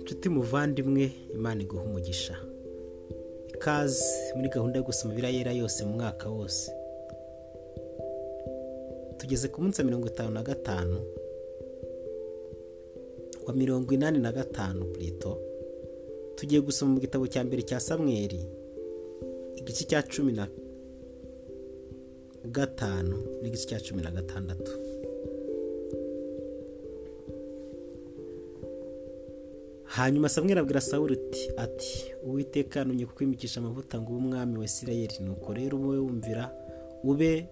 inshuti muvandimwe imana iguha umugisha. Ikaze muri gahunda yo gusoma ibirayera yose mu mwaka wose. Tugeze ku munsi wa mirongo itanu na gatanu wa mirongo inani na gatanu purito tugiye gusoma mu gitabo cya mbere cya samweri igice cya cumi na gatanu n'igice cya cumi na gatandatu. Hanyuma samweri abwira sawuri ati uwiteka yanumye kukwimikisha amavuta ngo ube umwami wa isirayeli. Nuko rero ube wumvira ube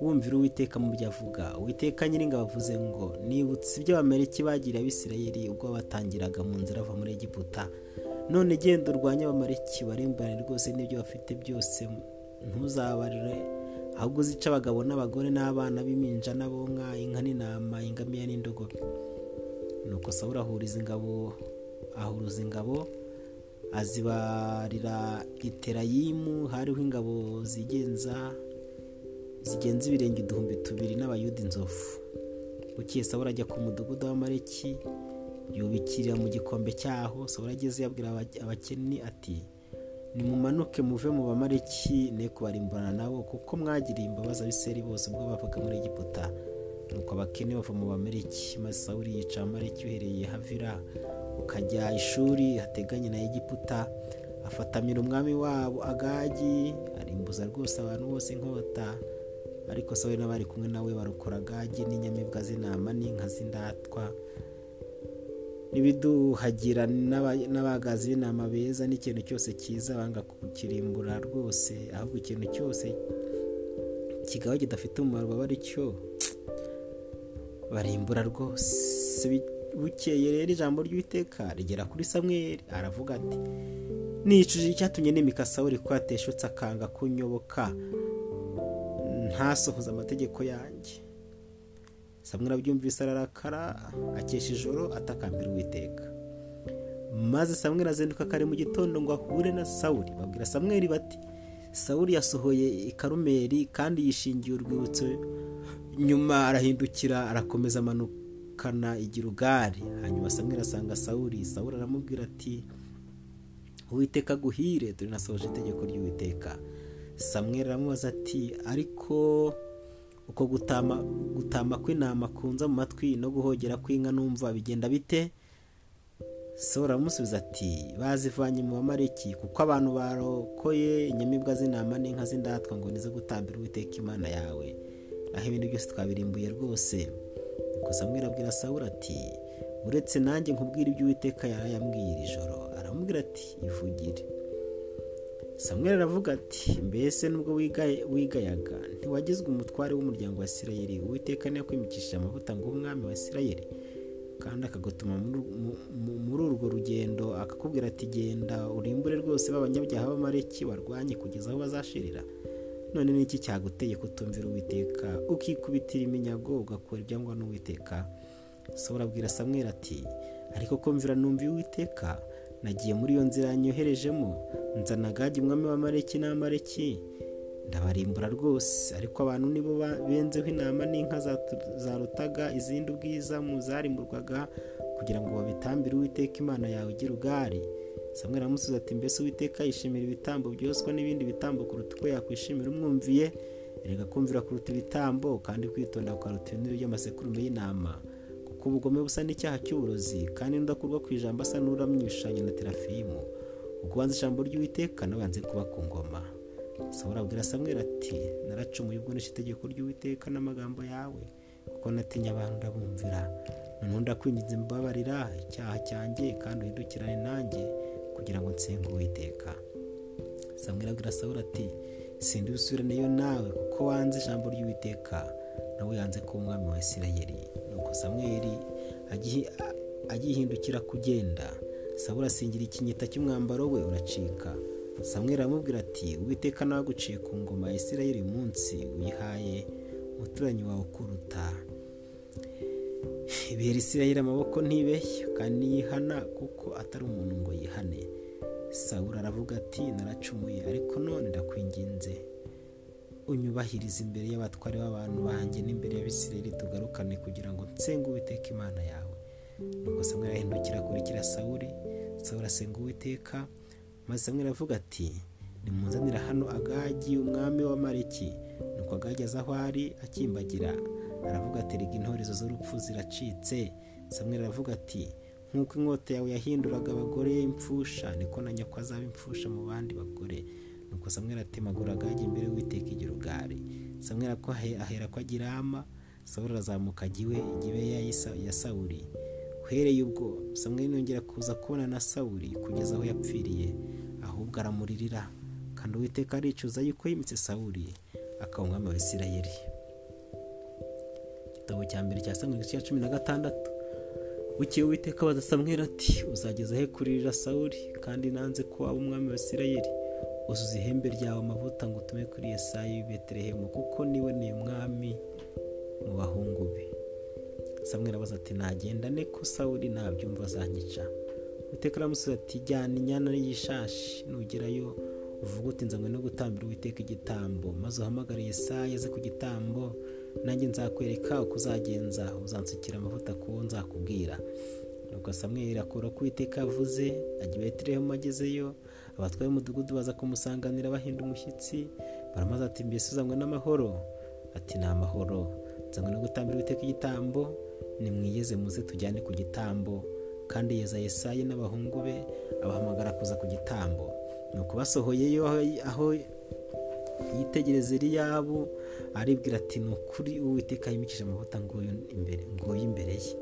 wumvira uwiteka mu byo avuga. Uwiteka nyiringa bavuze ngo nibutse ibyo bameriki bagiriye abisirayeli ubwo batangiraga mu nzira bava muri egiputa. None genda urwanye abamariki barimbane rwose n'ibyo bafite byose ntuzabarire ahubwo uzica abagabo n'abagore n'abana b'iminja n'abonka inka n'intama ingamiya n'indogobe. Nuko sawuri ahuriza ingabo ahuruza ingabo azibarira iterayimu hariho ingabo zigenza zigenza ibirenge uduhumbi tubiri n'abayuda inzovu. Bukeye sawuri ajya ku mudugudu w'amareki yubikirira mu gikombe cyaho sawuri ageze yabwira abakeni ati nimumanuke muve mu bamareki ne kubarimburana nabo kuko mwagiriye imbabazi abiseri bose ubwo bavaga muri egiputa. Nuko abakene bava mu bamareki maze sawuri yica abamareki uhereye havira ukajya ishuri hateganye na egiputa afatamira umwami wabo agagi arimbuza rwose abantu bose inkota. Ariko sawuri n'abari kumwe nawe barukora agagi n'inyamibwa z'intama n'inka z'indatwa. N'ibiduhagira n'abagazi b'intama beza n'ikintu cyose cyiza banga kukirimbura rwose ahubwo ikintu cyose kigaba kidafite umumaro baba ari cyo barimbura rwose. Bukeye rero ijambo ry'uwiteka rigera kuri samweri aravuga ati nicujije icyatumye nimika sawuri ko akanga kunyoboka ntasohoze amategeko yanjye. Samweri abyumvise ararakara akesha ijoro atakambira uwiteka. Maze samweri azinduka kare mu gitondo ngo ahure na sawuri babwira samweri bati sawuri yasohoye i karumeri kandi yishingiye urwibutso. Nyuma arahindukira arakomeza amanukana igirugari hanyuma samweri asanga sawuri sawuri aramubwira ati uwiteka guhire turi nasohoje itegeko ry'uwiteka. Samweri aramubaza ati ariko uko gutama gutama kw'intama kunza mu matwi no guhogera kw'inka numva bigenda bite? Sawuri aramusubiza ati bazivanye mu bamareki kuko abantu barokoye inyamibwa z'intama n'inka z'indatwa ngo nizo gutambira uwiteka imana yawe. Aho ibintu byose twabirimbuye rwose. Nuko samweri abwira sawuri ati uretse nanjye nkubwira ibyo uwiteka yarayambwiye iri joro aramubwira ati ivugire. Samweri aravuga ati mbese nubwo wigayaga ntiwagizwe umutware w'umuryango wa isirayeli? Uwiteka ntiyakwimikishije amavuta ngo umwami wa isirayeli. Kandi akagutuma muri urwo rugendo akakubwira ati genda urimbure rwose b'abanyabyaha b'amareki barwanye kugeza aho bazashirira. None ni iki cyaguteye kutumvira uwiteka? Ukikubitira iminyago ugakora ibyangwa n'uwiteka? Sawura abwira samweri ati ariko kumvira numva uwiteka nagiye muri iyo nzira nyoherejemo nzana agagi umwami w'amareki n'amareki ndabarimbura rwose ariko abantu nibo benzeho intama n'inka zarutaga izindi ubwiza mu zarimburwaga kugira ngo babitambire uwiteka imana yawe igira ugari samwe aramusubiza ati mbese uwiteka yishimira ibitambo byoswa n'ibindi bitambo kuruta uko yakwishimira umwumviye? Erega kumvira kuruta ibitambo kandi kwitonda kukaruta ibinure by'amasekurume y'intama. Kuko ubugome busa n'icyaha cy'uburozi kandi n'udakurwa ku ijambo asa n'uramye ibishushanyo na terafimu. Ukubanza ijambo ry'uwiteka nabanze kuba ku ngoma. Sawura abwira samweri ati naracumuye ubwo nishe itegeko ry'uwiteka n'amagambo yawe kuko natinya abantu ndabumvira. Noneho ndakwinginze mbabarira icyaha cyanjye kandi uhindukirane nanjye kugira ngo nsenge uwiteka. Samweri abwira sawura ati sindi busubireneyo nawe kuko wanze ijambo ry'uwiteka. Nawe yanze ko umwami wa isirayeli nuko samweri agihindukira kugenda. Sawura asingira ikinyita cy'umwambaro we uracika. Samweri aramubwira ati uwiteka nawe aguciye ku ngoma ya isirayeli munsi uyihaye umuturanyi wawe ukuruta ibera isirayeli amaboko ntibeshya kandi ntiyihana kuko atari umuntu ngo yihane. Sawura aravuga ati naracumuye ariko none ndakwinginze. Unyubahirize imbere y'abatware b'abantu banjye n'imbere y'abisirayeli tugarukane kugira ngo nsenge uwiteka imana yawe. Nuko samweli arahindukira akurikira sawuri sawuri asenga uwiteka maze samweli aravuga ati nimunzanira hano agagi umwami w'amareki nuko agagi aza aho ari akimbagira. Aravuga ati rega intorezo z'urupfu ziracitse. Samweli aravuga ati nk'uko inkota yawe yahinduraga abagore impfusha. Niko na nyoko azaba impfusha mu bandi bagore. Nuko samweli atemagura agagi imbere y'uwiteka igirugari samweli ko ahera ko agira ama sawuri arazamuka ajya iwe gibeya ya sawuri uhereye ubwo samweli yongera kuza kubona na sawuri kugeza aho yapfiriye ahubwo aramuririra. Kandi uwiteka aricuza yuko yimitse sawuri akaba umwami wa isirayeli. Igitabo cya mbere cya samweli cya cumi na gatandatu. Bukeye uwiteka abaza ati uzageza he kuririra sawuri kandi nanze ko waba umwami wa isirayeli. Uzuza ihembe ryawe amavuta ngo utume kuri yesayi w'i betelehemu kuko ni we ni umwami mu bahungu be. Samweli abaza ati nagenda ne ko sawuri nabyumva azanyica? Uwiteka aramusubiza ati jyana inyana y'ishashi nugerayo uvuga uti nzanywe no gutambira uwiteka igitambo maze uhamagare yesayi aze ku gitambo nanjye nzakwereka uko uzagenza uzansukira amavuta ku wo nzakubwira nuko samweli akora ko uwiteka yavuze ajya i betelehemu agezeyo abatwaye umudugudu baza kumusanganira bahinda umushyitsi baramaze ati mbese uzanywe n'amahoro? Ati ni amahoro. Nzanywe no gutambira uwiteka igitambo nimwiyeze muze tujyane ku gitambo. Kandi yeza yesayi n'abahungu be abahamagara kuza ku gitambo. Nuko basohoyeyo aho yitegereza eliyabu aribwira ati ni ukuri uwiteka yimikije amavuta nguyu imbere ye.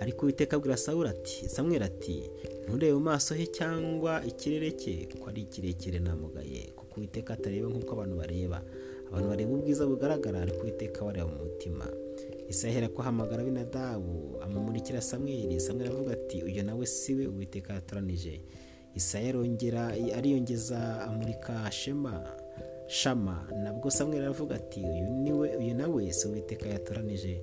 Ariko uwiteka abwira sawura ati samweri ati nturebe maso he cyangwa ikirere cye ko ari kirekire namugaye. Kuko uwiteka atareba nk'uko abantu bareba. Abantu bareba ubwiza bugaragara ariko uwiteka bareba mu mutima isahera ko ahamagara binadabu amumurikira samweri samweri avuga ati uyu nawe si we uwiteka yatoranije. Isaya arongera ariyongeza amurika shema shama. Nabwo samweri aravuga ati uyu nawe si uwiteka yatoranije.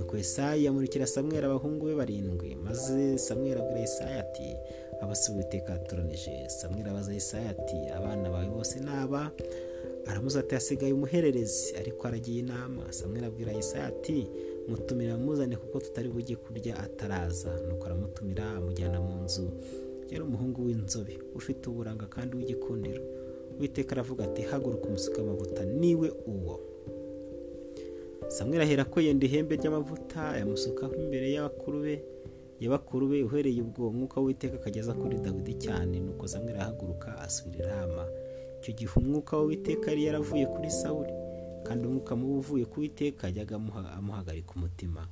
Nuko Yesayi amurikira samweri abahungu be barindwi maze samweri abwira Yesayi ati aba si uwiteka yatoranije samweri abaza Yesayi ati abana bawe bose ni aba? Aramuza ati hasigaye umuhererezi. Ariko aragiye inama. Samweri abwira Yesayi ati mutumira amuzane kuko tutari bujye kurya ataraza. Nuko aramutumira amujyana mu nzu. Yari umuhungu w'inzobe ufite uburanga kandi w'igikundiro. Witeka aravuga ati haguruka umusuka amavuta ni we uwo. Samweri ahera ko yenda ihembe ry'amavuta yamusukaho imbere y'abakuru be y'abakuru be uhereye ubwo umwuka w'iteka akageza kuri dawidi cyane nuko samweri ahaguruka asubira irama icyo gihe umwuka w'iteka yari yaravuye kuri sawuri kandi umwuka mubi uvuye ku witeka yajyaga amuhagarika umutima.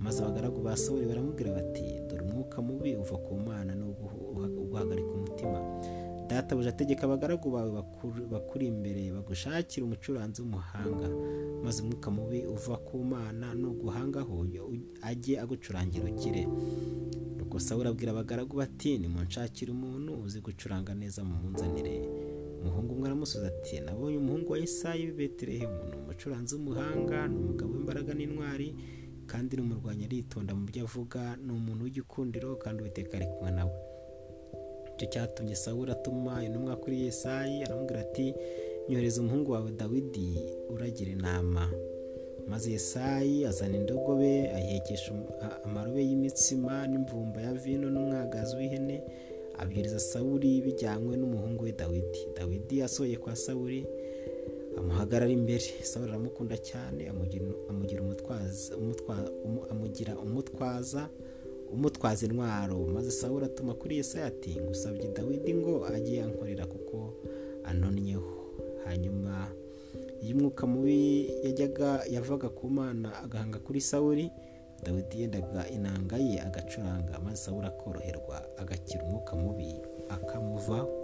Maze abagaragu ba sawuri baramubwira bati dore umwuka mubi uva ku mana ni uguhagarika umutima. Databuja ategeka abagaragu bawe bakuri imbere bagushakira umucuranzi w'umuhanga maze umwuka mubi uva ku mana nuguhangaho ajye agucurangira ukire. Nuko sawuri abwira abagaragu bati nimunshakire umuntu uzi gucuranga neza mu munzanire. Umuhungu umwe aramusubiza ati nabonye umuhungu wa Yesayi w'i betelehemu. Ni umucuranzi w'umuhanga ni umugabo w'imbaraga n'intwari kandi n'umurwanya aritonda mu byo avuga ni umuntu w'igikundiro kandi ari kumwe nawe. Icyo cyatumye sawuri atuma intumwa kuri Yesayi aramubwira ati nyohereza umuhungu wawe dawidi uragira inama maze Yesayi azana indogobe ayihekesha amarobe y'imitsima n'imvumba ya vino n'umwagazi w'ihene abwiriza sawuri bijyanywe n'umuhungu we dawidi. Dawidi asohoye kwa sawuri amuhagarara imbere. Sawuri aramukunda cyane amugira umutwaza umutwaza intwaro. Maze sawuri atuma kuri Yesayi ati ngusabye dawidi ngo ajye yankorera kuko anonnyeho hanyuma iyo umwuka mubi yajyaga yavaga ku mana agahanga kuri sawuri dawidi yendaga inanga ye agacuranga. Maze sawuri akoroherwa agakira umwuka mubi akamuvaho.